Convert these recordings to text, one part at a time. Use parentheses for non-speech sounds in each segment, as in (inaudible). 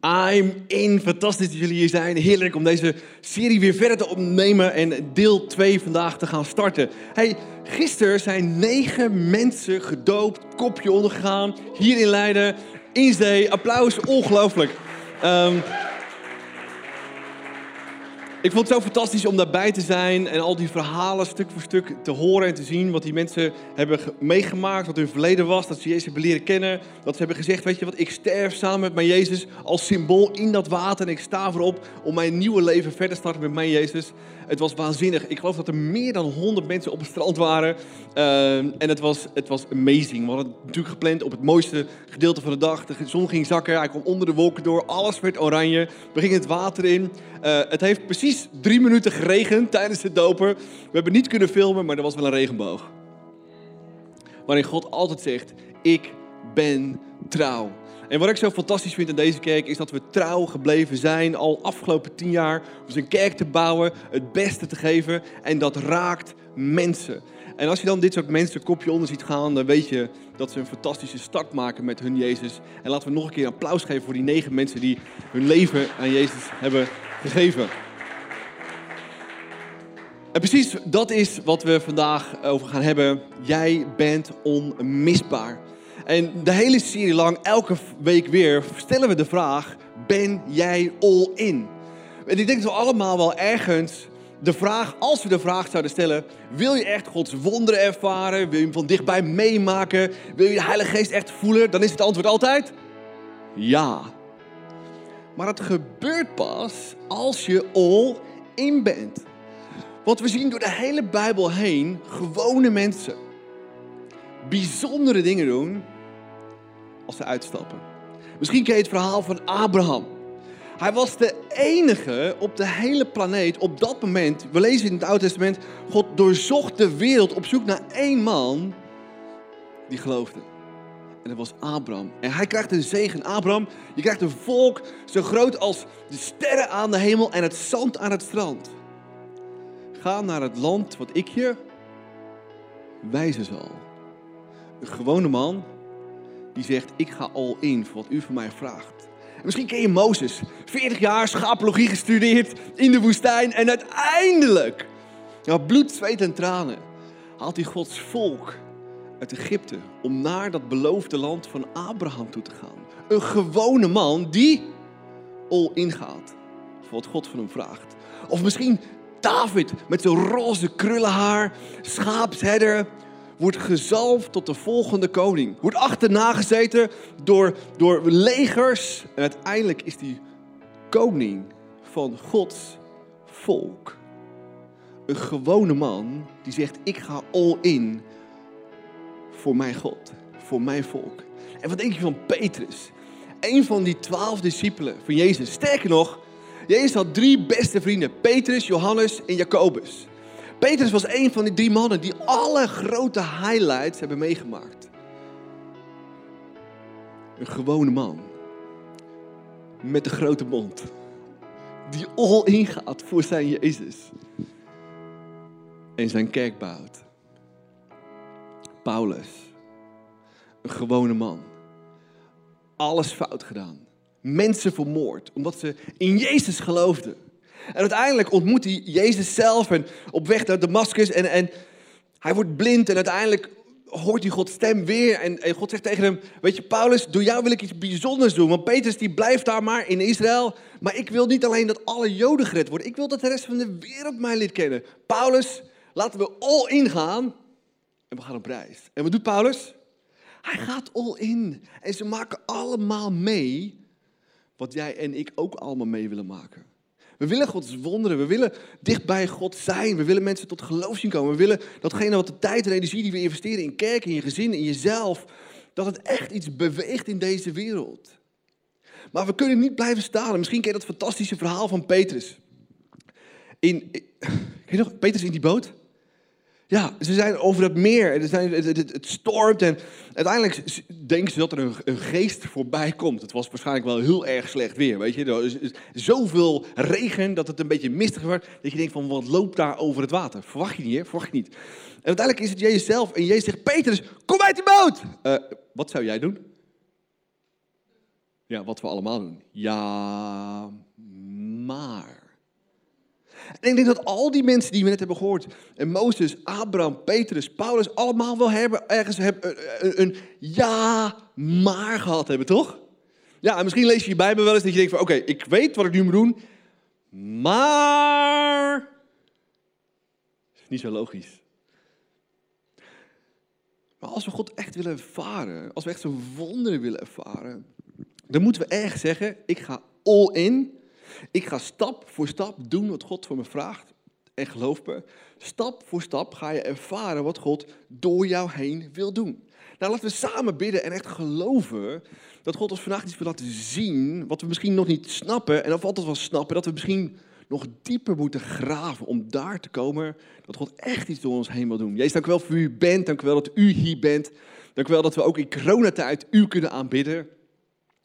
I'm in. Fantastisch dat jullie hier zijn. Heerlijk om deze serie weer verder te opnemen en deel 2 vandaag te gaan starten. Hey, gisteren zijn negen mensen gedoopt, kopje ondergegaan, hier in Leiden, in zee. Applaus, ongelooflijk. Ehm, ik vond het zo fantastisch om daarbij te zijn en al die verhalen stuk voor stuk te horen en te zien wat die mensen hebben meegemaakt, wat hun verleden was, dat ze Jezus hebben leren kennen, dat ze hebben gezegd, weet je wat, ik sterf samen met mijn Jezus als symbool in dat water en ik sta erop om mijn nieuwe leven verder te starten met mijn Jezus. Het was waanzinnig. Ik geloof dat er meer dan 100 mensen op het strand waren uh, en het was, het was amazing. We hadden het natuurlijk gepland op het mooiste gedeelte van de dag. De zon ging zakken, hij kwam onder de wolken door, alles werd oranje. We gingen het water in. Uh, het heeft precies drie minuten geregend tijdens het dopen. We hebben niet kunnen filmen, maar er was wel een regenboog. Waarin God altijd zegt, ik ben trouw. En wat ik zo fantastisch vind in deze kerk is dat we trouw gebleven zijn al afgelopen tien jaar. Om een kerk te bouwen, het beste te geven en dat raakt mensen. En als je dan dit soort mensen kopje onder ziet gaan, dan weet je dat ze een fantastische start maken met hun Jezus. En laten we nog een keer een applaus geven voor die negen mensen die hun leven aan Jezus hebben gegeven. En precies dat is wat we vandaag over gaan hebben. Jij bent onmisbaar. En de hele serie lang, elke week weer, stellen we de vraag: Ben jij all in? En ik denk dat we allemaal wel ergens de vraag, als we de vraag zouden stellen: Wil je echt Gods wonderen ervaren? Wil je hem van dichtbij meemaken? Wil je de Heilige Geest echt voelen? Dan is het antwoord altijd ja. Maar het gebeurt pas als je all in bent. Want we zien door de hele Bijbel heen gewone mensen bijzondere dingen doen als ze uitstappen. Misschien ken je het verhaal van Abraham. Hij was de enige op de hele planeet op dat moment. We lezen in het Oude Testament: God doorzocht de wereld op zoek naar één man die geloofde. En dat was Abraham. En hij krijgt een zegen. Abraham, je krijgt een volk zo groot als de sterren aan de hemel en het zand aan het strand. Ga naar het land wat ik je wijzen zal. Een gewone man die zegt: Ik ga al in voor wat u van mij vraagt. En misschien ken je Mozes, 40 jaar schapologie gestudeerd in de woestijn en uiteindelijk, ja, bloed, zweet en tranen, haalt hij Gods volk uit Egypte om naar dat beloofde land van Abraham toe te gaan. Een gewone man die all in gaat voor wat God van hem vraagt. Of misschien David met zijn roze krullenhaar, schaapsherder, wordt gezalfd tot de volgende koning. Wordt achterna gezeten door, door legers. En uiteindelijk is hij koning van Gods volk. Een gewone man die zegt: Ik ga all in voor mijn God, voor mijn volk. En wat denk je van Petrus? Een van die twaalf discipelen van Jezus. Sterker nog, Jezus had drie beste vrienden: Petrus, Johannes en Jacobus. Petrus was een van die drie mannen die alle grote highlights hebben meegemaakt. Een gewone man. Met een grote mond. Die all ingaat voor zijn Jezus. En zijn kerk bouwt. Paulus. Een gewone man. Alles fout gedaan. Mensen vermoord. Omdat ze in Jezus geloofden. En uiteindelijk ontmoet hij Jezus zelf en op weg naar Damascus. En, en hij wordt blind en uiteindelijk hoort hij Gods stem weer. En, en, God zegt tegen hem, weet je Paulus, door jou wil ik iets bijzonders doen. Want Petrus die blijft daar maar in Israël. Maar ik wil niet alleen dat alle Joden gered worden. Ik wil dat de rest van de wereld mij leert kennen. Paulus, laten we all in gaan. En we gaan op reis. En wat doet Paulus? Hij gaat all in. En ze maken allemaal mee wat jij en ik ook allemaal mee willen maken. We willen Gods wonderen. We willen dicht bij God zijn. We willen mensen tot geloof zien komen. We willen datgene wat de tijd en energie die we investeren in kerk, in je gezin, in jezelf, dat het echt iets beweegt in deze wereld. Maar we kunnen niet blijven staan. misschien ken je dat fantastische verhaal van Petrus. In, (laughs) in, je nog, Petrus in die boot? Ja, ze zijn over het meer. Het, stormt en uiteindelijk denken ze dat er een, geest voorbij komt. Het was waarschijnlijk wel heel erg slecht weer, weet je. Zoveel regen dat het een beetje mistig wordt. Dat je denkt van, wat loopt daar over het water? Verwacht je niet, hè? Verwacht je niet. En uiteindelijk is het Jezus zelf en Jezus zegt, Petrus, kom uit de boot! Uh, wat zou jij doen? Ja, wat we allemaal doen. Ja, maar. En ik denk dat al die mensen die we net hebben gehoord, en Mozes, Abraham, Petrus, Paulus, allemaal wel hebben, ergens hebben, een, een ja, maar gehad hebben, toch? Ja, en misschien lees je je Bijbel wel eens dat je denkt van, oké, ik weet wat ik nu moet doen, maar... Niet zo logisch. Maar als we God echt willen ervaren, als we echt zo'n wonderen willen ervaren, dan moeten we echt zeggen, ik ga all in. Ik ga stap voor stap doen wat God voor me vraagt. En geloof me, stap voor stap ga je ervaren wat God door jou heen wil doen. Nou, laten we samen bidden en echt geloven dat God ons vandaag iets wil laten zien wat we misschien nog niet snappen. En valt het wel snappen dat we misschien nog dieper moeten graven om daar te komen dat God echt iets door ons heen wil doen. Jezus, dank u wel voor u bent. Dank u wel dat u hier bent. Dank u wel dat we ook in coronatijd u kunnen aanbidden.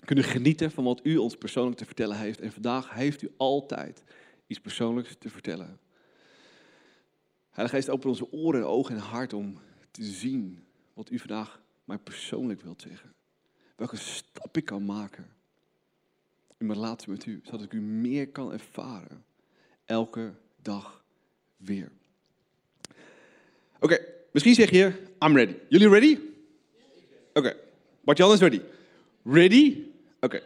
Kunnen genieten van wat u ons persoonlijk te vertellen heeft. En vandaag heeft u altijd iets persoonlijks te vertellen. Heilige Geest, open onze oren, ogen en hart om te zien wat u vandaag mij persoonlijk wilt zeggen. Welke stap ik kan maken in mijn relatie met u, zodat ik u meer kan ervaren. Elke dag weer. Oké, misschien zeg je, I'm ready. Jullie ready? Oké, okay. Bart-Jan is ready. Ready? Oké.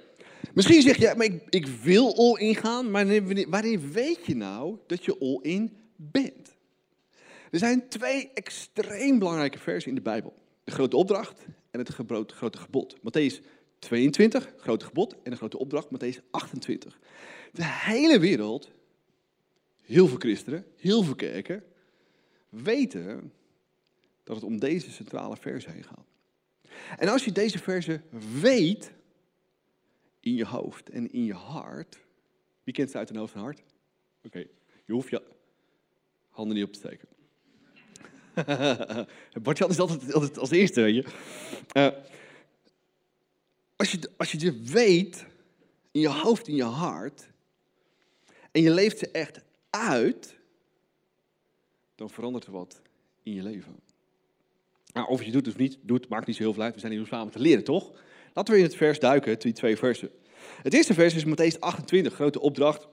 Misschien zeg je, maar ik, ik wil all in gaan, maar wanneer weet je nou dat je all in bent? Er zijn twee extreem belangrijke versen in de Bijbel. De grote opdracht en het grote gebod. Matthäus 22, grote gebod, en de grote opdracht, Matthäus 28. De hele wereld, heel veel christenen, heel veel kerken, weten dat het om deze centrale versen heen gaat. En als je deze versen weet, in je hoofd en in je hart, wie kent ze uit een hoofd en hart? Oké, je hoeft je handen niet op te steken. (laughs) Bartjan is altijd, altijd, als eerste, weet je. Uh, als je, als je dit weet, in je hoofd, in je hart, en je leeft ze echt uit, dan verandert er wat in je leven. Nou, of je doet of niet, doet, maakt niet zo heel veel uit. We zijn hier om samen te leren, toch? Laten we in het vers duiken, die twee versen. Het eerste vers is Matthäus 28, grote opdracht.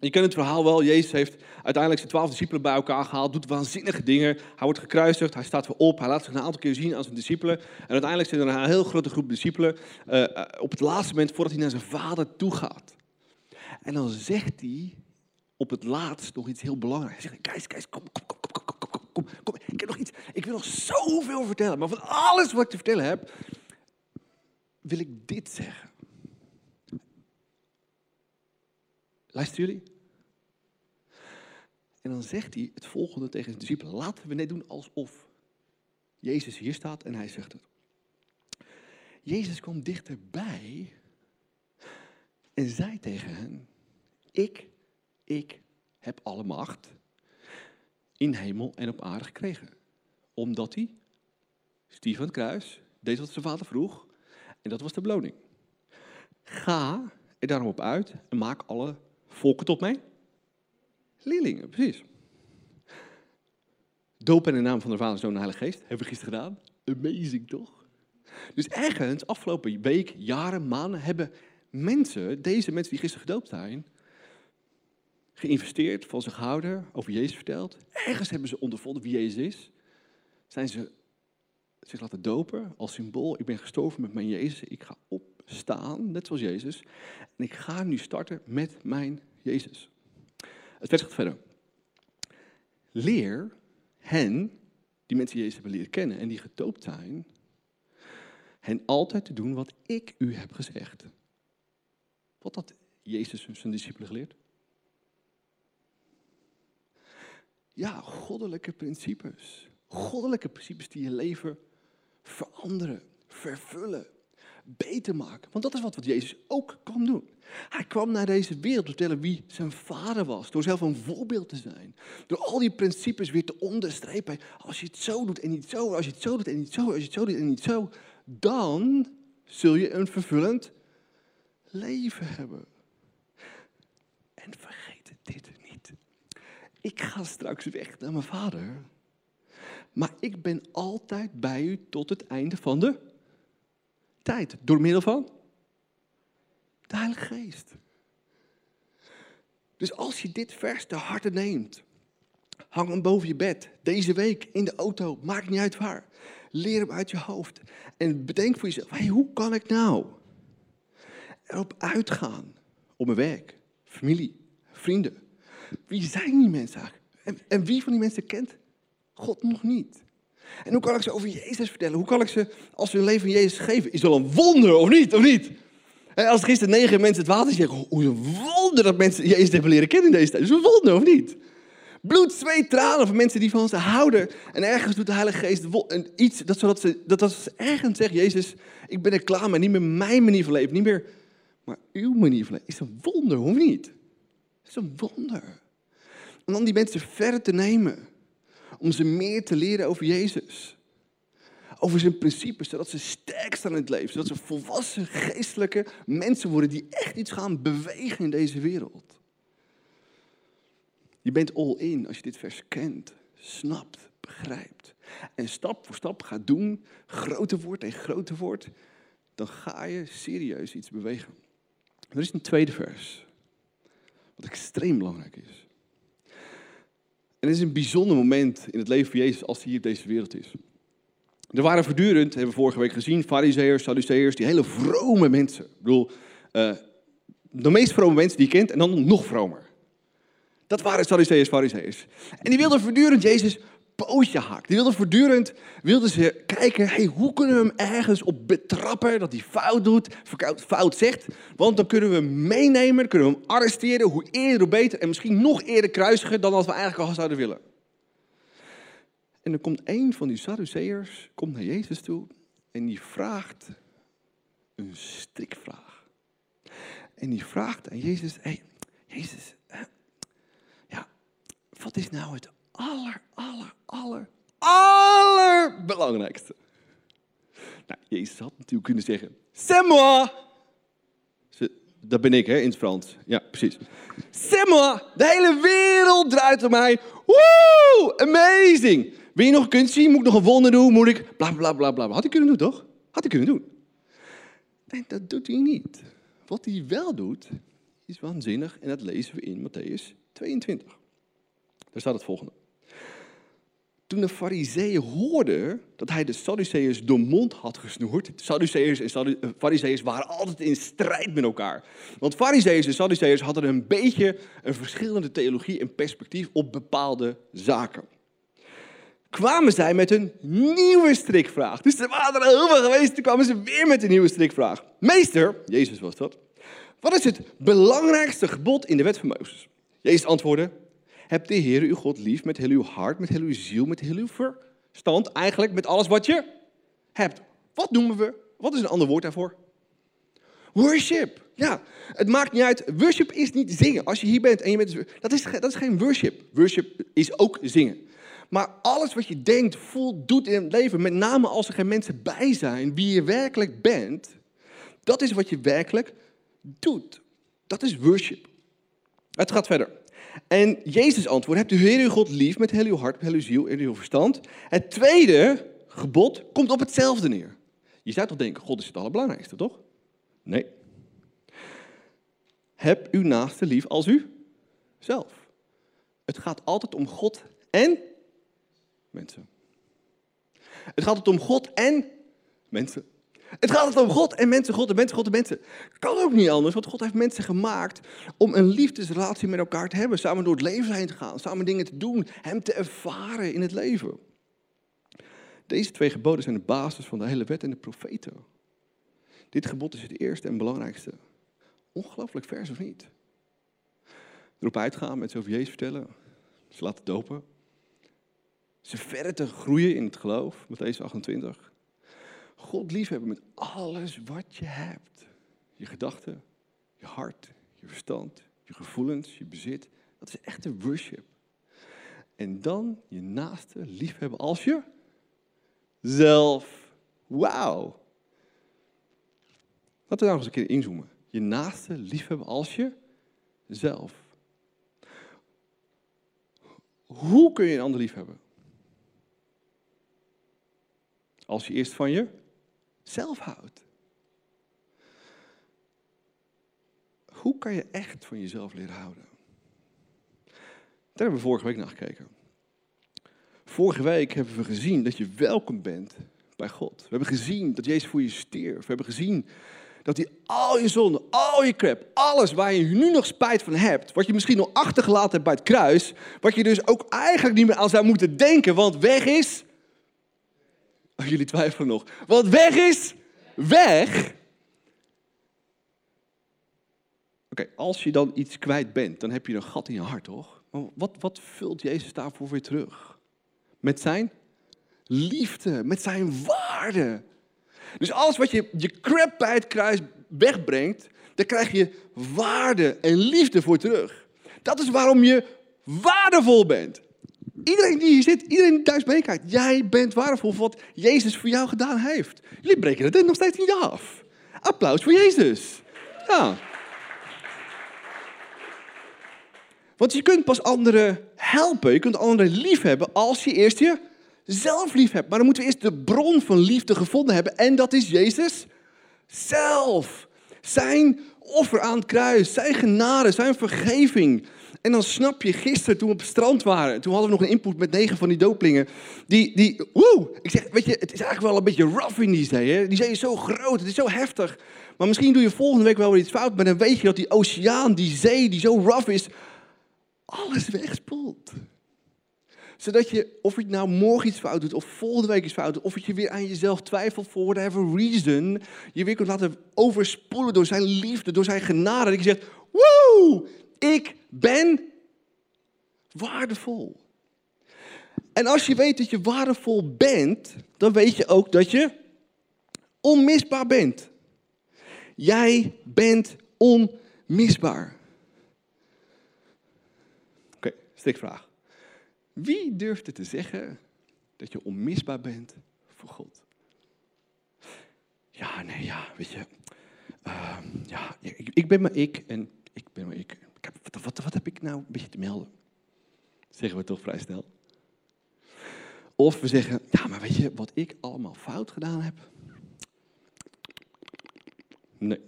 Je kent het verhaal wel. Jezus heeft uiteindelijk zijn twaalf discipelen bij elkaar gehaald. Doet waanzinnige dingen. Hij wordt gekruisigd. Hij staat weer op. Hij laat zich een aantal keer zien aan zijn discipelen. En uiteindelijk zit er een heel grote groep discipelen. Uh, op het laatste moment voordat hij naar zijn vader toe gaat. En dan zegt hij op het laatst nog iets heel belangrijks. Hij zegt, Kees, Kees, kom, kom, kom, kom, kom, kom, kom, kom. Ik heb nog iets. Ik wil nog zoveel vertellen. Maar van alles wat ik te vertellen heb, wil ik dit zeggen. Luisteren jullie? En dan zegt hij het volgende tegen zijn discipelen. Laten we net doen alsof Jezus hier staat en hij zegt het. Jezus kwam dichterbij en zei tegen hen, ik, ik heb alle macht in hemel en op aarde gekregen. Omdat hij het kruis, deed wat zijn vader vroeg en dat was de beloning. Ga er daarom op uit en maak alle volken tot mij? Leerlingen, precies. Dopen in de naam van de Vader, Zoon en Heilige Geest. Hebben we gisteren gedaan. Amazing, toch? Dus ergens, afgelopen week, jaren, maanden, hebben mensen, deze mensen die gisteren gedoopt zijn, geïnvesteerd, van zich gehouden, over Jezus verteld. Ergens hebben ze ondervonden wie Jezus is. Zijn ze zich laten dopen als symbool. Ik ben gestorven met mijn Jezus. Ik ga opstaan, net zoals Jezus. En ik ga nu starten met mijn Jezus. Het vers gaat verder. Leer hen, die mensen Jezus hebben leren kennen en die gedoopt zijn, hen altijd te doen wat ik u heb gezegd. Wat had Jezus zijn discipelen geleerd? Ja, goddelijke principes. Goddelijke principes die je leven veranderen, vervullen, beter maken. Want dat is wat, wat Jezus ook kwam doen. Hij kwam naar deze wereld te vertellen wie zijn vader was. Door zelf een voorbeeld te zijn. Door al die principes weer te onderstrepen. Als je het zo doet en niet zo, als je het zo doet en niet zo, als je het zo doet en niet zo, dan zul je een vervullend leven hebben. En vergeet dit niet. Ik ga straks weg naar mijn vader. Maar ik ben altijd bij u tot het einde van de tijd. Door middel van De Heilige Geest. Dus als je dit vers te harte neemt, hang hem boven je bed, deze week, in de auto, maakt niet uit waar. Leer hem uit je hoofd. En bedenk voor jezelf, hoe kan ik nou erop uitgaan op mijn werk, familie, vrienden. Wie zijn die mensen eigenlijk? En, en wie van die mensen kent God nog niet? En hoe kan ik ze over Jezus vertellen? Hoe kan ik ze, als ze hun leven aan Jezus geven, is wel een wonder of niet? Of niet? als gisteren negen mensen het water zeggen, hoe een wonder dat mensen Jezus hebben leren kennen in deze tijd. Is een wonder of niet? Bloed, zweet, tranen van mensen die van ze houden. En ergens doet de Heilige Geest iets, dat, zodat ze, dat als ze ergens zeggen, Jezus, ik ben er klaar mee, niet meer mijn manier van leven, niet meer maar uw manier van leven is een wonder, of niet? Is een wonder. Om dan die mensen verder te nemen. Om ze meer te leren over Jezus. Over zijn principes, zodat ze sterk staan in het leven. Zodat ze volwassen geestelijke mensen worden die echt iets gaan bewegen in deze wereld. Je bent all in als je dit vers kent, snapt, begrijpt. En stap voor stap gaat doen, groter wordt en groter wordt. Dan ga je serieus iets bewegen. Er is een tweede vers, wat extreem belangrijk is. En het is een bijzonder moment in het leven van Jezus als hij hier op deze wereld is. Er waren voortdurend, hebben we vorige week gezien, fariseërs, sadduceërs, die hele vrome mensen. Ik bedoel, uh, de meest vrome mensen die je kent en dan nog vromer. Dat waren sadduceërs, fariseërs. En die wilden voortdurend Jezus pootje. Die wilde voortdurend wilden ze kijken, hey, hoe kunnen we hem ergens op betrappen dat hij fout doet, fout zegt. Want dan kunnen we hem meenemen, kunnen we hem arresteren, hoe eerder hoe beter. En misschien nog eerder kruisigen dan als we eigenlijk al zouden willen. En dan komt een van die Sadduceërs komt naar Jezus toe en die vraagt een strikvraag. En die vraagt aan Jezus, hey, Jezus, ja, wat is nou het aller, aller, aller, allerbelangrijkste. Nou, Jezus had natuurlijk kunnen zeggen, c'est moi. Dat ben ik, hè, in het Frans. Ja, precies. C'est moi. De hele wereld draait om mij. Woe, amazing. Wil je nog een kunst zien? Moet ik nog een wonder doen? Moet ik... Bla, bla, bla, bla. Had hij kunnen doen, toch? Had hij kunnen doen. Nee, dat doet hij niet. Wat hij wel doet, is waanzinnig. En dat lezen we in Matthäus 22. Daar staat het volgende. Toen de fariseeën hoorden dat hij de Sadduceërs de mond had gesnoerd. Sadduceërs en eh, fariseeërs waren altijd in strijd met elkaar. Want fariseeërs en Sadduceërs hadden een beetje een verschillende theologie en perspectief op bepaalde zaken. Kwamen zij met een nieuwe strikvraag. Dus er waren er heel veel geweest, toen kwamen ze weer met een nieuwe strikvraag. Meester, Jezus was dat, wat is het belangrijkste gebod in de wet van Mozes? Jezus antwoordde, heb de Heer uw God lief met heel uw hart, met heel uw ziel, met heel uw verstand. Eigenlijk met alles wat je hebt. Wat noemen we? Wat is een ander woord daarvoor? Worship. Ja, het maakt niet uit. Worship is niet zingen. Als je hier bent en je bent... Dat is, dat is geen worship. Worship is ook zingen. Maar alles wat je denkt, voelt, doet in het leven, met name als er geen mensen bij zijn, wie je werkelijk bent, dat is wat je werkelijk doet. Dat is worship. Het gaat verder. En Jezus antwoordt, hebt u Heer uw God lief met heel uw hart, met heel uw ziel en uw verstand. Het tweede gebod komt op hetzelfde neer. Je zou toch denken, God is het allerbelangrijkste, toch? Nee. Heb uw naaste lief als u zelf. Het gaat altijd om God en mensen. Het gaat altijd om God en mensen. Het gaat om God en mensen, God en mensen, God en mensen. Kan ook niet anders, want God heeft mensen gemaakt om een liefdesrelatie met elkaar te hebben. Samen door het leven heen te gaan, samen dingen te doen, Hem te ervaren in het leven. Deze twee geboden zijn de basis van de hele wet en de profeten. Dit gebod is het eerste en belangrijkste. Ongelooflijk vers of niet? Erop uitgaan, met zoveel Jezus vertellen, ze laten dopen. Ze verder te groeien in het geloof, deze 28. God liefhebben met alles wat je hebt. Je gedachten, je hart, je verstand, je gevoelens, je bezit. Dat is echte worship. En dan je naaste liefhebben als je zelf. Wauw. Laten we nou eens een keer inzoomen. Je naaste liefhebben als je zelf. Hoe kun je een ander liefhebben? Als je eerst van je zelf houdt. Hoe kan je echt van jezelf leren houden? Daar hebben we vorige week naar gekeken. Vorige week hebben we gezien dat je welkom bent bij God. We hebben gezien dat Jezus voor je stierf. We hebben gezien dat hij al je zonde, al je crap, alles waar je nu nog spijt van hebt, wat je misschien nog achtergelaten hebt bij het kruis, wat je dus ook eigenlijk niet meer aan zou moeten denken, want weg is. Oh, jullie twijfelen nog. Want weg is weg. Oké, als je dan iets kwijt bent, dan heb je een gat in je hart, toch? Maar wat, wat vult Jezus daarvoor weer terug? Met zijn liefde, met zijn waarde. Dus alles wat je, je crap bij het kruis wegbrengt, daar krijg je waarde en liefde voor terug. Dat is waarom je waardevol bent. Iedereen die hier zit, iedereen die thuis meekijkt, jij bent waardevol voor wat Jezus voor jou gedaan heeft. Jullie breken het nog steeds niet af. Applaus voor Jezus. Ja. Want je kunt pas anderen helpen, je kunt anderen lief hebben als je eerst je zelf lief hebt. Maar dan moeten we eerst de bron van liefde gevonden hebben. En dat is Jezus zelf. Zijn offer aan het kruis, zijn genade, zijn vergeving. En dan snap je, gisteren toen we op het strand waren, toen hadden we nog een input met negen van die dooplingen. Die, die, woe, ik zeg, weet je, het is eigenlijk wel een beetje rough in die zee. Hè? Die zee is zo groot, het is zo heftig. Maar misschien doe je volgende week wel weer iets fout, maar dan weet je dat die oceaan, die zee, die zo rough is, alles wegspoelt zodat je, of je nou morgen iets fout doet, of volgende week iets fout doet, of je weer aan jezelf twijfelt voor whatever reason, je weer kunt laten overspoelen door zijn liefde, door zijn genade. Dat je zegt, woe, ik ben waardevol. En als je weet dat je waardevol bent, dan weet je ook dat je onmisbaar bent. Jij bent onmisbaar. Oké, okay, stikvraag. Wie durft te zeggen dat je onmisbaar bent voor God? Ja, nee, ja, weet je. Uh, ja, ik, ik, ben maar ik en ik ben maar ik. Wat, wat, heb ik nou een beetje te melden? Zeggen we toch vrij snel. Of we zeggen, ja, maar weet je wat ik allemaal fout gedaan heb? Nee.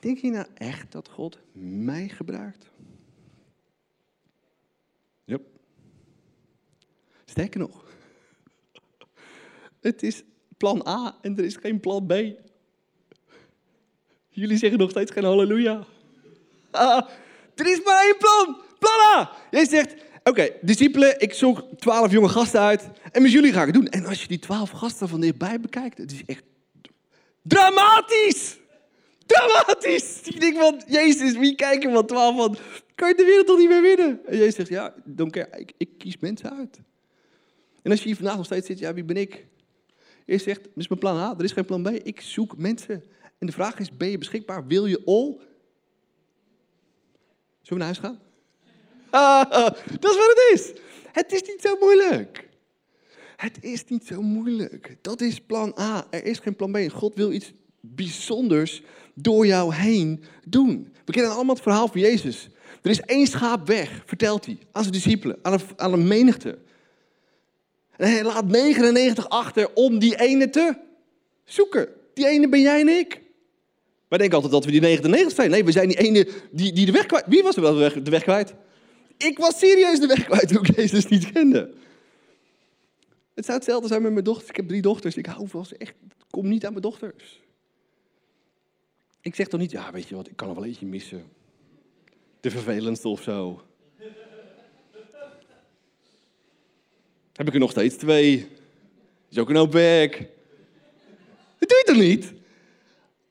Denk je nou echt dat God mij gebruikt? Yep. Sterker nog, het is plan A en er is geen plan B. Jullie zeggen nog steeds geen halleluja. Ah, er is maar één plan. Plan A. Jij zegt, oké, discipelen, ik zoek twaalf jonge gasten uit. En met jullie ga ik het doen. En als je die twaalf gasten van dichtbij bekijkt, het is echt dramatisch. Dramatisch. Je denkt van, Jezus, wie kijken van twaalf van, kan je de wereld toch niet meer winnen? En jij zegt, ja, don't care, ik, ik kies mensen uit. En als je hier vandaag nog steeds zit, ja, wie ben ik? Eerst zegt, dit is mijn plan A, er is geen plan B. Ik zoek mensen. En de vraag is, ben je beschikbaar? Wil je all? Zullen we naar huis gaan? Ah, dat is wat het is. Het is niet zo moeilijk. Het is niet zo moeilijk. Dat is plan A. Er is geen plan B. God wil iets bijzonders door jou heen doen. We kennen allemaal het verhaal van Jezus. Er is één schaap weg, vertelt hij aan zijn discipelen, aan een, aan menigte. En hij laat 99 achter om die ene te zoeken. Die ene ben jij en ik. Wij denken altijd dat we die 99 zijn. Nee, we zijn die ene die, die de weg kwijt. Wie was er wel de weg, de weg kwijt? Ik was serieus de weg kwijt (laughs) toen ik Jezus niet kende. Het zou hetzelfde zijn met mijn dochters. Ik heb drie dochters. Ik hou ze echt. Kom niet aan mijn dochters. Ik zeg toch niet, ja, weet je wat, ik kan er wel eentje missen. De vervelendste of zo. Heb ik er nog steeds twee. Is ook een werk. Dat doe je toch niet?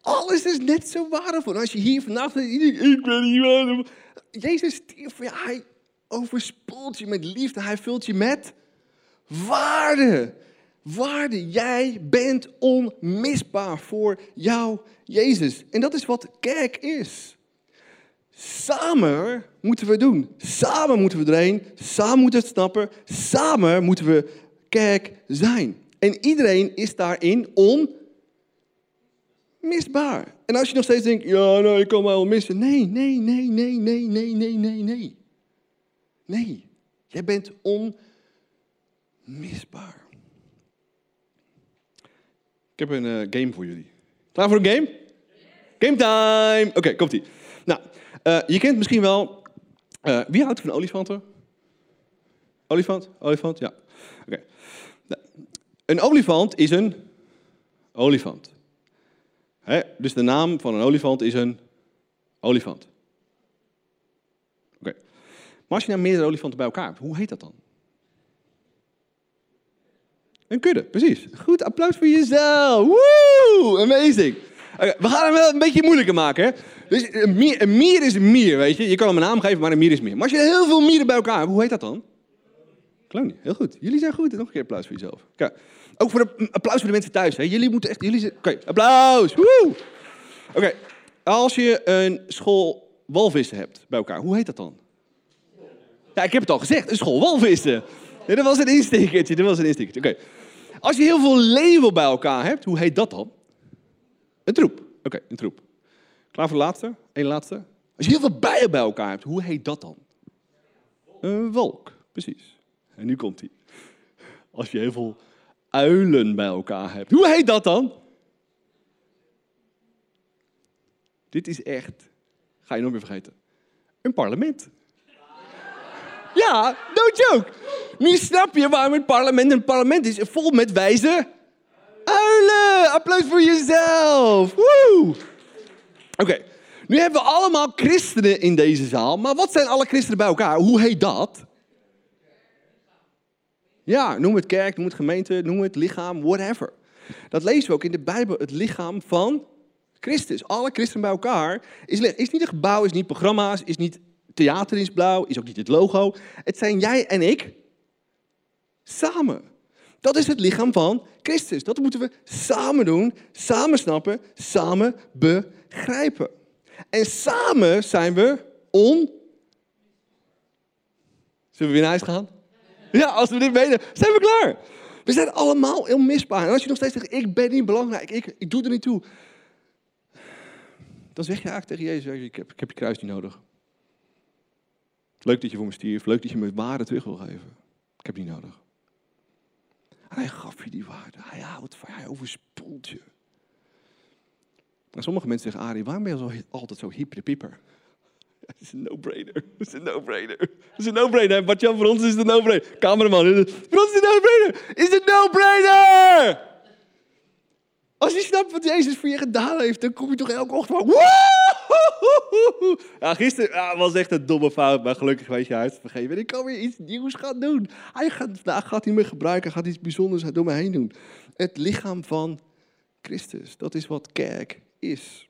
Alles is net zo waardevol. Als je hier vandaag ik ben niet. Jezus. Hij overspoelt je met liefde. Hij vult je met waarde. Waarde. Jij bent onmisbaar voor jou, Jezus. En dat is wat kerk is. Samen moeten we doen. Samen moeten we erheen. Samen moeten we het snappen. Samen moeten we kerk zijn. En iedereen is daarin onmisbaar. En als je nog steeds denkt, ja, nou, ik kan mij wel missen. Nee, nee, nee, nee, nee, nee, nee, nee, nee. Nee, jij bent onmisbaar. Ik heb een uh, game voor jullie. Klaar voor een game? Game time! Oké, komt-ie. Nou, eh, je kent misschien wel... eh, wie houdt van olifanten? Olifant? Olifant? Ja. Oké. Nou, een olifant is een olifant. Dus de naam van een olifant is een olifant. Oké. Maar als je nou meerdere olifanten bij elkaar hebt, hoe heet dat dan? Een kudde, precies. Goed, applaus voor jezelf. Woe, amazing. We gaan hem wel een beetje moeilijker maken. Hè? Dus een mier, is een mier, weet je. Je kan hem een naam geven, maar een mier is mier. Maar als je heel veel mieren bij elkaar hebt, hoe heet dat dan? Kolonie, heel goed. Jullie zijn goed. Nog een keer applaus voor jezelf. Kijk, ook voor applaus voor de mensen thuis. Hè? Jullie moeten echt... Jullie Oké, applaus. Oké, als je een school walvissen hebt bij elkaar, hoe heet dat dan? Ja, ik heb het al gezegd. Een school walvissen. Nee, dat was een instickertje. Dat was een instickertje. Oké. Als je heel veel leeuwen bij elkaar hebt, hoe heet dat dan? Een troep. Oké, een troep. Klaar voor de laatste? Eén laatste. Als je heel veel bijen bij elkaar hebt, hoe heet dat dan? Een wolk. Precies. En nu komt hij. Als je heel veel uilen bij elkaar hebt, hoe heet dat dan? Dit is echt, ga je nog weer vergeten, een parlement. Ja, no joke. Nu snap je waarom het parlement een parlement is. Vol met wijze uilen. Applaus voor jezelf. Woe. Oké, nu hebben we allemaal christenen in deze zaal. Maar wat zijn alle christenen bij elkaar? Hoe heet dat? Ja, noem het kerk, noem het gemeente, noem het lichaam, whatever. Dat lezen we ook in de Bijbel, het lichaam van Christus. Alle christenen bij elkaar is, is niet een gebouw, is niet programma's, is niet theater is blauw, is ook niet het logo. Het zijn jij en ik samen. Dat is het lichaam van Christus. Dat moeten we samen doen, samen snappen, samen begrijpen. En samen zijn we on. Zullen we weer naar huis gaan? Ja, als we dit weten, zijn we klaar. We zijn allemaal onmisbaar. En als je nog steeds zegt, ik ben niet belangrijk, ik, ik doe er niet toe. Dan zeg je eigenlijk tegen Jezus, ik heb, ik heb je kruis niet nodig. Leuk dat je voor me stierf. Leuk dat je me waarde terug wil geven. Ik heb die nodig. En hij gaf je die waarde. Hij houdt van. Hij overspoelt je. En sommige mensen zeggen, Arie, waarom ben je zo, altijd zo hyperpieper? Het (laughs) is een no-brainer. Het is een no-brainer. Het is een no-brainer. Wat Jan, voor ons is het een no-brainer. Cameraman, voor ons is het een no-brainer. Is het no-brainer? Als je snapt wat Jezus voor je gedaan heeft, dan kom je toch elke ochtend van... Ja, gisteren ja, was echt een domme fout, maar gelukkig weet je uit te vergeven. En ik kan weer iets nieuws gaan doen. Hij gaat, vandaag gaat hij me gebruiken, gaat iets bijzonders door me heen doen. Het lichaam van Christus, dat is wat kerk is.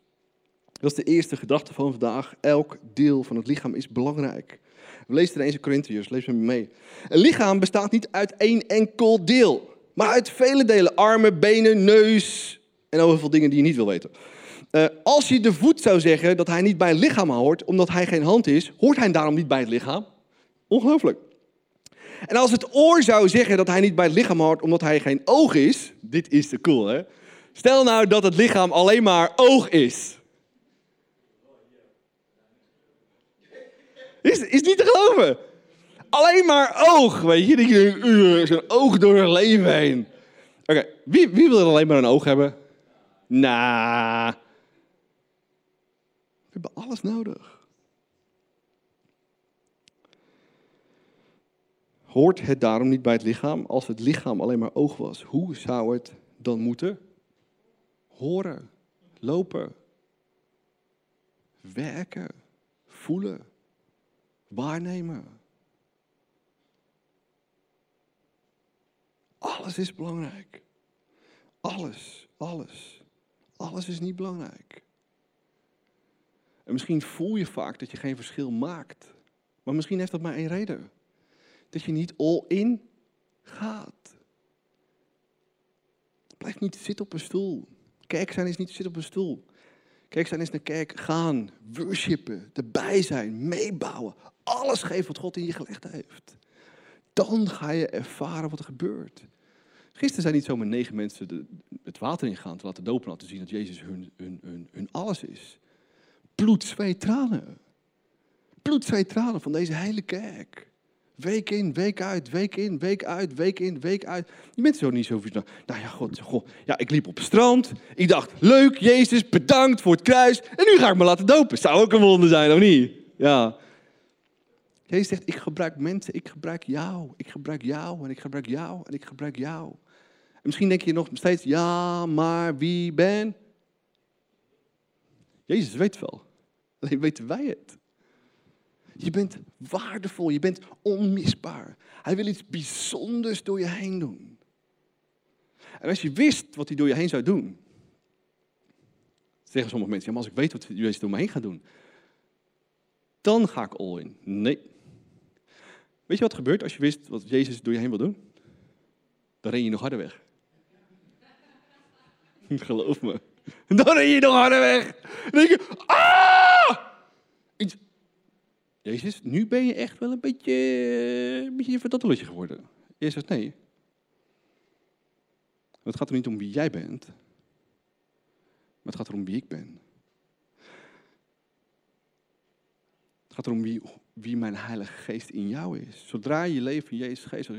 Dat is de eerste gedachte van vandaag. Elk deel van het lichaam is belangrijk. We lezen eens in Corinthiërs, lees met me mee. Een lichaam bestaat niet uit één enkel deel, maar uit vele delen. Armen, benen, neus en heel veel dingen die je niet wil weten. Uh, als je de voet zou zeggen dat hij niet bij het lichaam hoort, omdat hij geen hand is, hoort hij daarom niet bij het lichaam? Ongelooflijk. En als het oor zou zeggen dat hij niet bij het lichaam hoort, omdat hij geen oog is, dit is te cool hè. Stel nou dat het lichaam alleen maar oog is. Is, is niet te geloven. Alleen maar oog, weet je. Dat je zo'n oog door het leven heen. Oké, wie, wie wil er alleen maar een oog hebben? Nou, we hebben alles nodig. Hoort het daarom niet bij het lichaam? Als het lichaam alleen maar oog was, hoe zou het dan moeten? Horen, lopen, werken, voelen, waarnemen. Alles is belangrijk. Alles, alles. Alles is niet belangrijk. En misschien voel je vaak dat je geen verschil maakt. Maar misschien heeft dat maar één reden. Dat je niet all in gaat. Blijf niet zitten op een stoel. Kerk zijn is niet zitten op een stoel. Kerk zijn is naar kerk gaan, worshipen, erbij zijn, meebouwen. Alles geven wat God in je gelegd heeft. Dan ga je ervaren wat er gebeurt. Gisteren zijn niet zomaar negen mensen de, het water ingegaan te laten dopen, laten zien dat Jezus hun, alles is. Bloed, zweet, tranen. Bloed, zweet, tranen van deze hele kerk. Week in, week uit, week in, week uit, week in, week uit. Je bent zo niet zo vies. Nou ja, god, god, ja, ik liep op het strand. Ik dacht, leuk, Jezus, bedankt voor het kruis. En nu ga ik me laten dopen. Zou ook een wonder zijn, of niet? Ja. Jezus zegt, ik gebruik mensen, ik gebruik jou. Ik gebruik jou en ik gebruik jou en ik gebruik jou. En misschien denk je nog steeds, ja, maar wie ben? Jezus weet wel. Alleen weten wij het. Je bent waardevol, je bent onmisbaar. Hij wil iets bijzonders door je heen doen. En als je wist wat hij door je heen zou doen, zeggen sommige mensen, ja, maar als ik weet wat Jezus door me heen gaat doen, dan ga ik all in. Nee. Weet je wat gebeurt als je wist wat Jezus door je heen wil doen? Dan ren je nog harder weg. (laughs) Geloof me. Dan ren je nog harder weg. Dan denk je, ah! Jezus, nu ben je echt wel een beetje, een beetje een geworden. Jezus zegt nee. Het gaat er niet om wie jij bent, maar het gaat erom wie ik ben. Het gaat erom wie, wie mijn Heilige Geest in jou is. Zodra je leeft in Jezus Geest,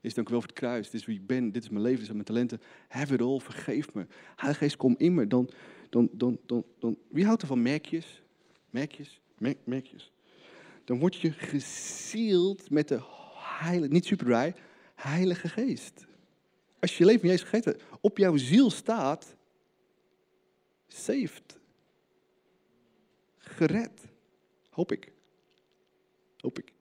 is dank voor het kruis. Dit is wie ik ben, dit is mijn leven, dit zijn mijn talenten. Have it all, vergeef me. Heilige Geest, kom in me. Dan, dan, dan, dan, dan, wie houdt er van merkjes? Merkjes? merkjes dan word je gezield met de heilige, niet super heilige geest. Als je leven in Jezus geest op jouw ziel staat, saved. Gered. Hoop ik. Hoop ik.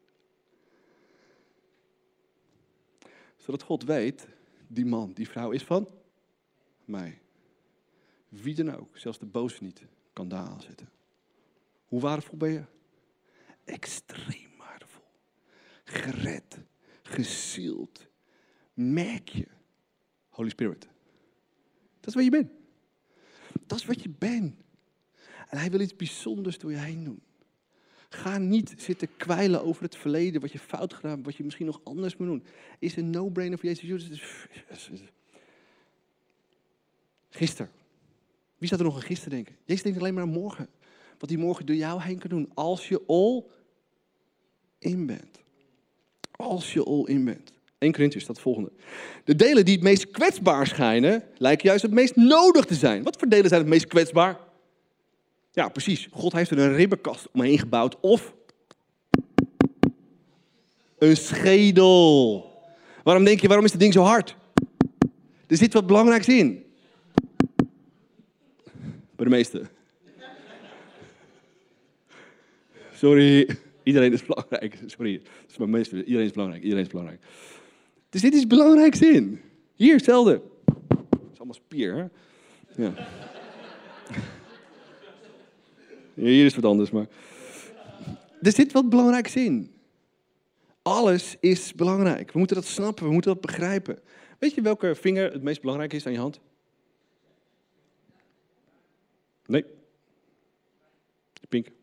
Zodat God weet, die man, die vrouw is van mij. Wie dan ook, zelfs de boos niet, kan daar aanzetten. Hoe waardevol ben je? extreem waardevol. Gered, gezield. Merk je. Holy Spirit. Dat is wat je bent. Dat is wat je bent. En hij wil iets bijzonders door je heen doen. Ga niet zitten kwijlen over het verleden, wat je fout gedaan hebt, wat je misschien nog anders moet doen. Is een no-brainer voor Jezus. Gisteren. Wie staat er nog aan gisteren denken? Jezus denkt alleen maar aan morgen. Wat hij morgen door jou heen kan doen. Als je all in bent. Als je all in bent. 1 Corinthians staat het volgende. De delen die het meest kwetsbaar schijnen, lijken juist het meest nodig te zijn. Wat voor delen zijn het meest kwetsbaar? Ja, precies. God heeft er een ribbenkast omheen gebouwd. Of een schedel. Waarom denk je, waarom is het ding zo hard? Er zit wat belangrijks in. Bij de meeste. Sorry. Iedereen is belangrijk. Sorry, is mijn meester. Iedereen is belangrijk. Iedereen is belangrijk. Dus dit is belangrijks in. Hier, hetzelfde. Het is allemaal spier, hè? Ja. Hier is wat anders, maar... Er zit wat belangrijks in. Alles is belangrijk. We moeten dat snappen, we moeten dat begrijpen. Weet je welke vinger het meest belangrijk is aan je hand? Nee. Pink. Heb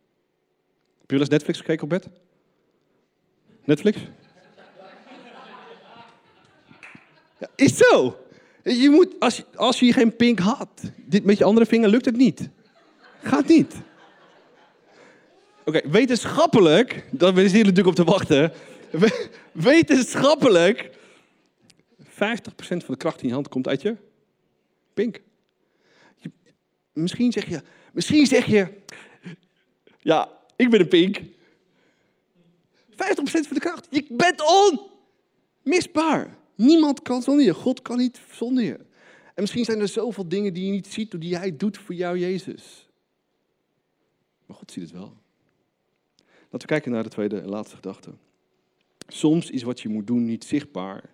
je wel eens Netflix gekeken op bed? Netflix? Ja, is zo. Je moet, als, je, als je geen pink had, dit met je andere vinger lukt het niet. Gaat niet. Oké, wetenschappelijk, dat we hier natuurlijk op te wachten. Wetenschappelijk, 50% van de kracht in je hand komt uit je pink. misschien zeg je, misschien zeg je, ja, ik ben een pink. 50% van de kracht. Je bent onmisbaar. Niemand kan zonder je. God kan niet zonder je. En misschien zijn er zoveel dingen die je niet ziet, die hij doet voor jou, Jezus. Maar God ziet het wel. Laten we kijken naar de tweede en laatste gedachte. Soms is wat je moet doen niet zichtbaar.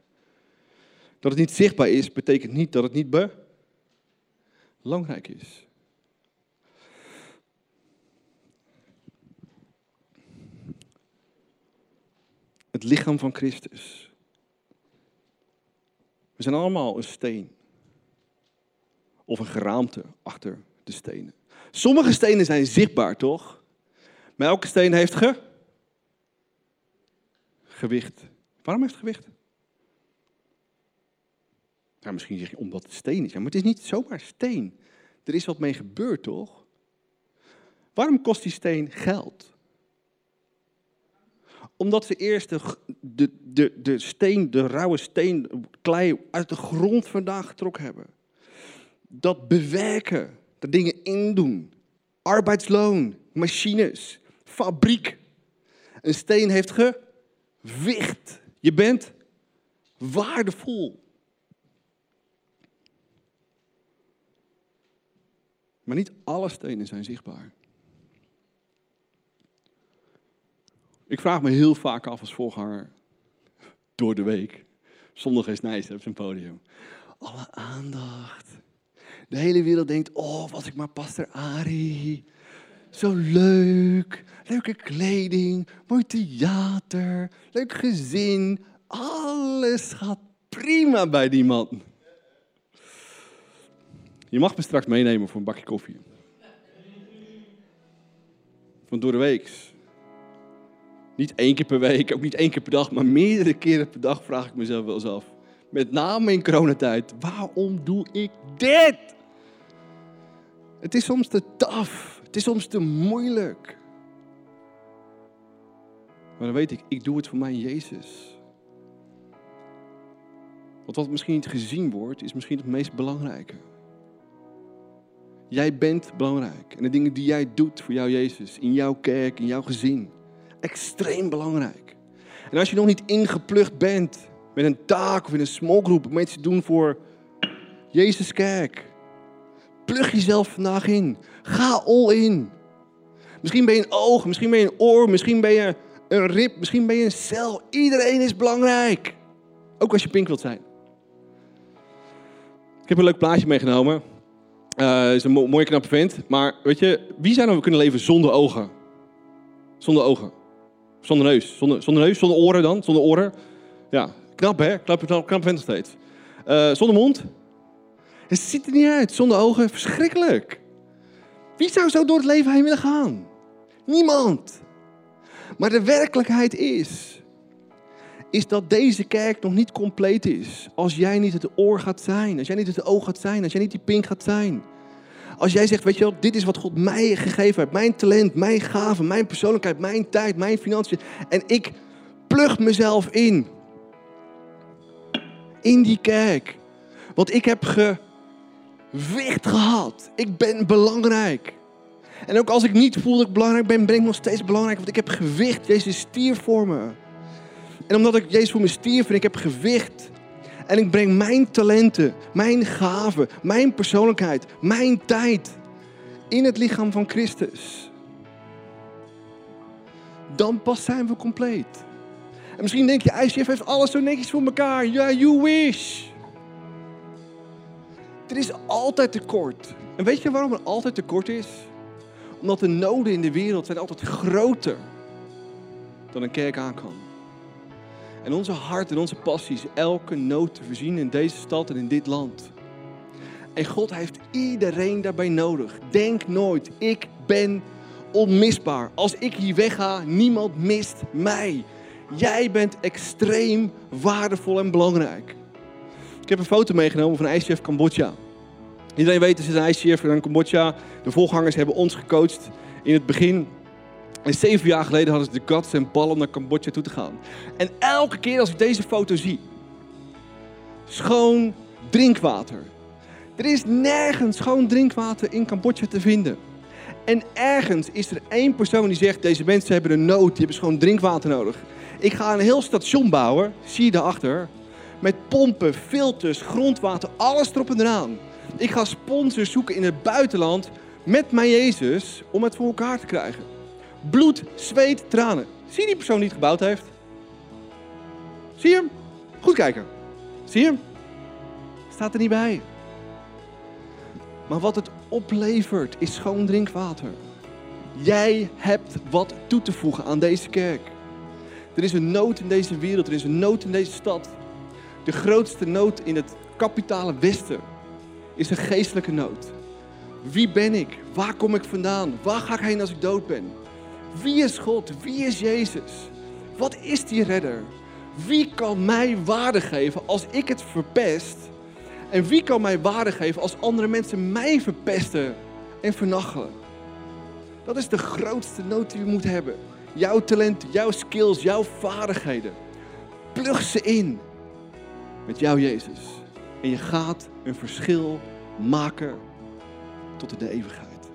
Dat het niet zichtbaar is, betekent niet dat het niet belangrijk is. het lichaam van Christus. We zijn allemaal een steen. Of een geraamte achter de stenen. Sommige stenen zijn zichtbaar, toch? Maar elke steen heeft ge... gewicht. Waarom heeft het gewicht? Ja, misschien zeg je omdat het steen is. Ja, maar het is niet zomaar steen. Er is wat mee gebeurd, toch? Waarom kost die steen geld? Omdat ze eerst de, de, de, steen, de rauwe steen, klei uit de grond vandaan getrokken hebben. Dat bewerken, dat dingen indoen. Arbeidsloon, machines, fabriek. Een steen heeft gewicht. Je bent waardevol. Maar niet alle stenen zijn zichtbaar. Ik vraag me heel vaak af als voorganger door de week. Zondag is nice op zijn podium. Alle aandacht. De hele wereld denkt, oh, was ik maar pastor Ari. Zo leuk. Leuke kleding, mooi theater, leuk gezin. Alles gaat prima bij die man. Je mag me straks meenemen voor een bakje koffie. Van door de week. Niet één keer per week, ook niet één keer per dag, maar meerdere keren per dag vraag ik mezelf wel eens af. Met name in coronatijd. Waarom doe ik dit? Het is soms te taf. Het is soms te moeilijk. Maar dan weet ik, ik doe het voor mijn Jezus. Want wat misschien niet gezien wordt, is misschien het meest belangrijke. Jij bent belangrijk. En de dingen die jij doet voor jouw Jezus, in jouw kerk, in jouw gezin, extreem belangrijk. En als je nog niet ingeplucht bent met een taak of in een small group, om iets te doen voor Jezus kerk, plug jezelf vandaag in. Ga all in. Misschien ben je een oog, misschien ben je een oor, misschien ben je een rib, misschien ben je een cel. Iedereen is belangrijk. Ook als je pink wilt zijn. Ik heb een leuk plaatje meegenomen. Uh, is een mooie knappe vent. Maar weet je, wie zou nou kunnen leven zonder ogen? Zonder ogen. Zonder neus. Zonder, zonder neus, zonder oren dan. Zonder oren. Ja, knap hè? Knap, knap, vent nog steeds. Uh, zonder mond. Het ziet er niet uit. Zonder ogen. Verschrikkelijk. Wie zou zo door het leven heen willen gaan? Niemand. Maar de werkelijkheid is, is dat deze kerk nog niet compleet is. Als jij niet het oor gaat zijn, als jij niet het oog gaat zijn, als jij niet die pink gaat zijn. Als jij zegt, weet je wel, dit is wat God mij gegeven heeft. Mijn talent, mijn gaven, mijn persoonlijkheid, mijn tijd, mijn financiën. En ik plug mezelf in. In die kerk. Want ik heb gewicht gehad. Ik ben belangrijk. En ook als ik niet voel dat ik belangrijk ben, ben ik nog steeds belangrijk. Want ik heb gewicht. Jezus stier voor me. En omdat ik Jezus voor me stierf en ik heb gewicht. En ik breng mijn talenten, mijn gaven, mijn persoonlijkheid, mijn tijd in het lichaam van Christus. Dan pas zijn we compleet. En misschien denk je, ICF heeft alles zo netjes voor elkaar. Ja, you wish. Er is altijd tekort. En weet je waarom er altijd tekort is? Omdat de noden in de wereld zijn altijd groter dan een kerk aan kan. En onze hart en onze passie is elke nood te voorzien in deze stad en in dit land. En God heeft iedereen daarbij nodig. Denk nooit, ik ben onmisbaar. Als ik hier wegga, niemand mist mij. Jij bent extreem waardevol en belangrijk. Ik heb een foto meegenomen van ICF Cambodja. Iedereen weet, er is een ICF in Cambodja. De volgangers hebben ons gecoacht in het begin. En zeven jaar geleden hadden ze de guts en ballen om naar Cambodja toe te gaan. En elke keer als ik deze foto zie, schoon drinkwater. Er is nergens schoon drinkwater in Cambodja te vinden. En ergens is er één persoon die zegt, deze mensen hebben een nood, die hebben schoon drinkwater nodig. Ik ga een heel station bouwen, zie je daarachter, met pompen, filters, grondwater, alles erop en eraan. Ik ga sponsors zoeken in het buitenland met mijn Jezus om het voor elkaar te krijgen. Bloed, zweet, tranen. Zie die persoon die het gebouwd heeft? Zie je hem? Goed kijken. Zie je hem? Staat er niet bij. Maar wat het oplevert is schoon drinkwater. Jij hebt wat toe te voegen aan deze kerk. Er is een nood in deze wereld, er is een nood in deze stad. De grootste nood in het kapitale Westen is een geestelijke nood. Wie ben ik? Waar kom ik vandaan? Waar ga ik heen als ik dood ben? Wie is God? Wie is Jezus? Wat is die redder? Wie kan mij waarde geven als ik het verpest? En wie kan mij waarde geven als andere mensen mij verpesten en vernachelen? Dat is de grootste nood die we moeten hebben. jouw talenten, jouw skills, jouw vaardigheden. Plug ze in met jou, Jezus. En je gaat een verschil maken tot in de eeuwigheid.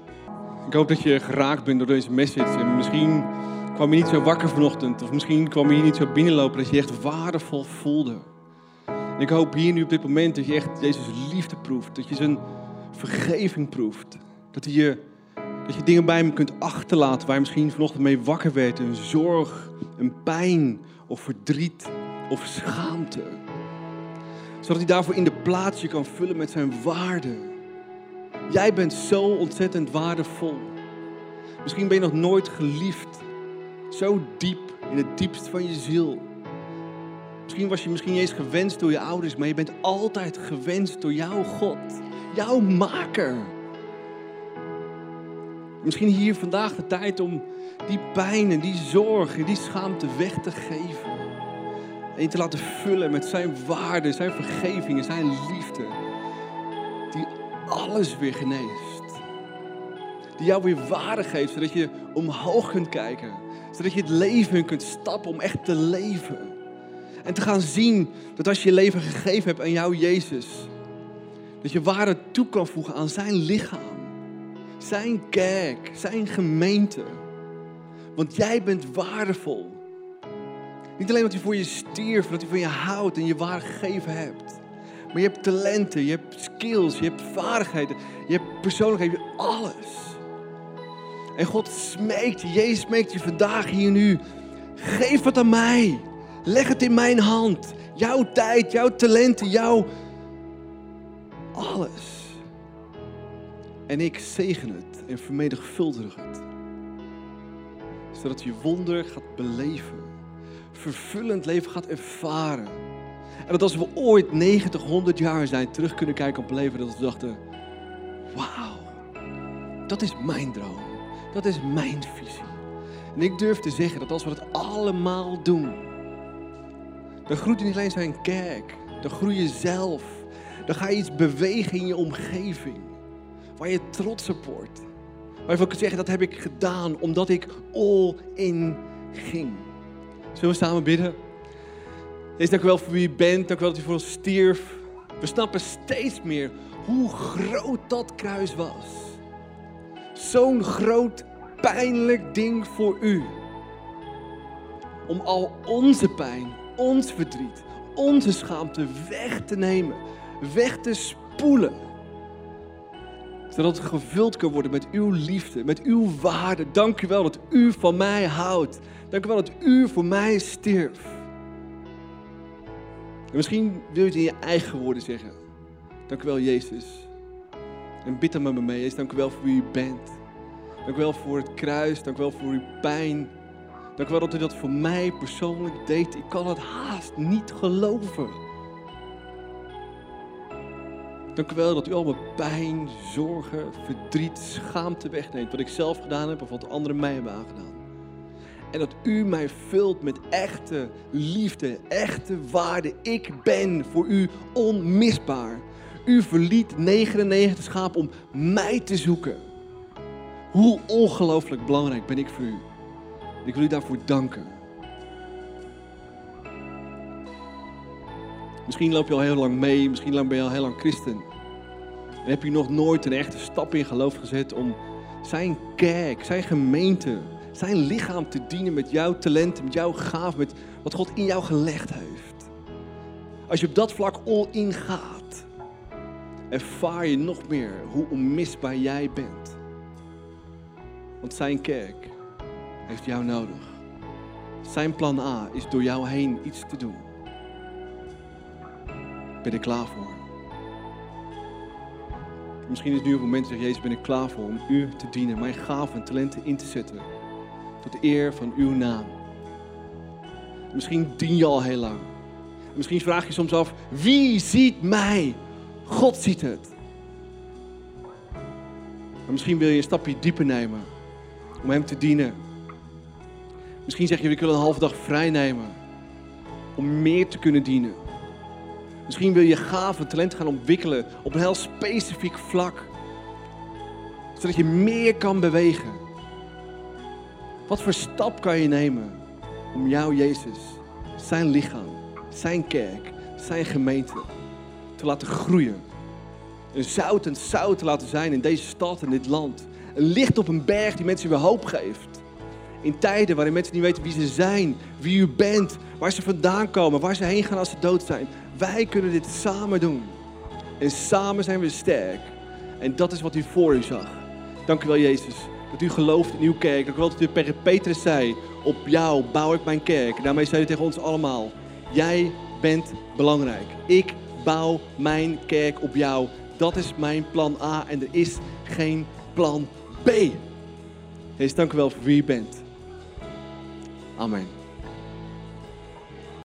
Ik hoop dat je geraakt bent door deze message. En misschien kwam je niet zo wakker vanochtend. Of misschien kwam je hier niet zo binnenlopen dat je je echt waardevol voelde. En ik hoop hier nu op dit moment dat je echt Jezus liefde proeft. Dat je zijn vergeving proeft. Dat je, dat je dingen bij hem kunt achterlaten waar je misschien vanochtend mee wakker werd. Een zorg, een pijn of verdriet of schaamte. Zodat hij daarvoor in de plaats je kan vullen met zijn waarde. Jij bent zo ontzettend waardevol. Misschien ben je nog nooit geliefd. Zo diep, in het diepst van je ziel. Misschien was je misschien niet eens gewenst door je ouders, maar je bent altijd gewenst door jouw God. Jouw maker. Misschien hier vandaag de tijd om die pijn en die zorg en die schaamte weg te geven. Je te laten vullen met zijn waarde, zijn vergeving en zijn liefde. Die alles weer geneest. Die jou weer waarde geeft, zodat je omhoog kunt kijken. Zodat je het leven in kunt stappen om echt te leven. En te gaan zien dat als je je leven gegeven hebt aan jou, Jezus, dat je waarde toe kan voegen aan zijn lichaam. Zijn kerk, zijn gemeente. Want jij bent waardevol. Niet alleen dat hij voor je stierf, dat hij van je houdt en je waarde gegeven hebt. Maar je hebt talenten, je hebt skills, je hebt vaardigheden, je hebt persoonlijkheid, je hebt alles. En God smeekt je, Jezus smeekt je vandaag hier nu. Geef het aan mij. Leg het in mijn hand. Jouw tijd, jouw talenten, jouw alles. En ik zegen het en vermenigvuldig het. Zodat je wonder gaat beleven. Vervullend leven gaat ervaren. En dat als we ooit 90, 100 jaar zijn, terug kunnen kijken op leven, dat we dachten, wauw, dat is mijn droom. Dat is mijn visie. En ik durf te zeggen dat als we het allemaal doen, dan groeit niet alleen zijn kerk, dan groei je zelf. Dan ga je iets bewegen in je omgeving, waar je trots op wordt. Waar je van kunt zeggen, dat heb ik gedaan omdat ik all in ging. Zullen we samen bidden? Heer, dank u wel voor wie u bent. Dank u wel dat u voor ons stierf. We snappen steeds meer hoe groot dat kruis was. Zo'n groot, pijnlijk ding voor u. Om al onze pijn, ons verdriet, onze schaamte weg te nemen. Weg te spoelen. Zodat het gevuld kan worden met uw liefde, met uw waarde. Dank u wel dat u van mij houdt. Dank u wel dat u voor mij stierf. En misschien wil je het in je eigen woorden zeggen. Dank u wel, Jezus. En bid dan met me mee, Jezus. Dank u wel voor wie u bent. Dank u wel voor het kruis. Dank u wel voor uw pijn. Dank u wel dat u dat voor mij persoonlijk deed. Ik kan het haast niet geloven. Dank u wel dat u al mijn pijn, zorgen, verdriet, schaamte wegneemt. Wat ik zelf gedaan heb of wat anderen mij hebben aangedaan. En dat u mij vult met echte liefde, echte waarde. Ik ben voor u onmisbaar. U verliet 99 schapen om mij te zoeken. Hoe ongelooflijk belangrijk ben ik voor u. Ik wil u daarvoor danken. Misschien loop je al heel lang mee, misschien ben je al heel lang christen. En heb je nog nooit een echte stap in geloof gezet om zijn kerk, zijn gemeente, zijn lichaam te dienen met jouw talenten, met jouw gaaf, met wat God in jou gelegd heeft. Als je op dat vlak all in gaat, ervaar je nog meer hoe onmisbaar jij bent. Want zijn kerk heeft jou nodig. Zijn plan A is door jou heen iets te doen. Ben er klaar voor? Misschien is nu het moment dat je Jezus, ben ik klaar voor om u te dienen, mijn gaven en talenten in te zetten. Tot de eer van uw naam. Misschien dien je al heel lang. Misschien vraag je soms af, wie ziet mij? God ziet het. Maar misschien wil je een stapje dieper nemen om Hem te dienen. Misschien zeg je, ik wil een halve dag vrij nemen om meer te kunnen dienen. Misschien wil je gaven, talent gaan ontwikkelen op een heel specifiek vlak. Zodat je meer kan bewegen. Wat voor stap kan je nemen om jou, Jezus, zijn lichaam, zijn kerk, zijn gemeente te laten groeien? Een zout en zout te laten zijn in deze stad en dit land. Een licht op een berg die mensen weer hoop geeft. In tijden waarin mensen niet weten wie ze zijn, wie u bent, waar ze vandaan komen, waar ze heen gaan als ze dood zijn. Wij kunnen dit samen doen. En samen zijn we sterk. En dat is wat u voor u zag. Dank u wel, Jezus, dat u gelooft in uw kerk. Dank u wel dat u tegen Petrus zei, op jou bouw ik mijn kerk. En daarmee zei u tegen ons allemaal, jij bent belangrijk. Ik bouw mijn kerk op jou. Dat is mijn plan A en er is geen plan B. Jezus, dank u wel voor wie u bent. Amen.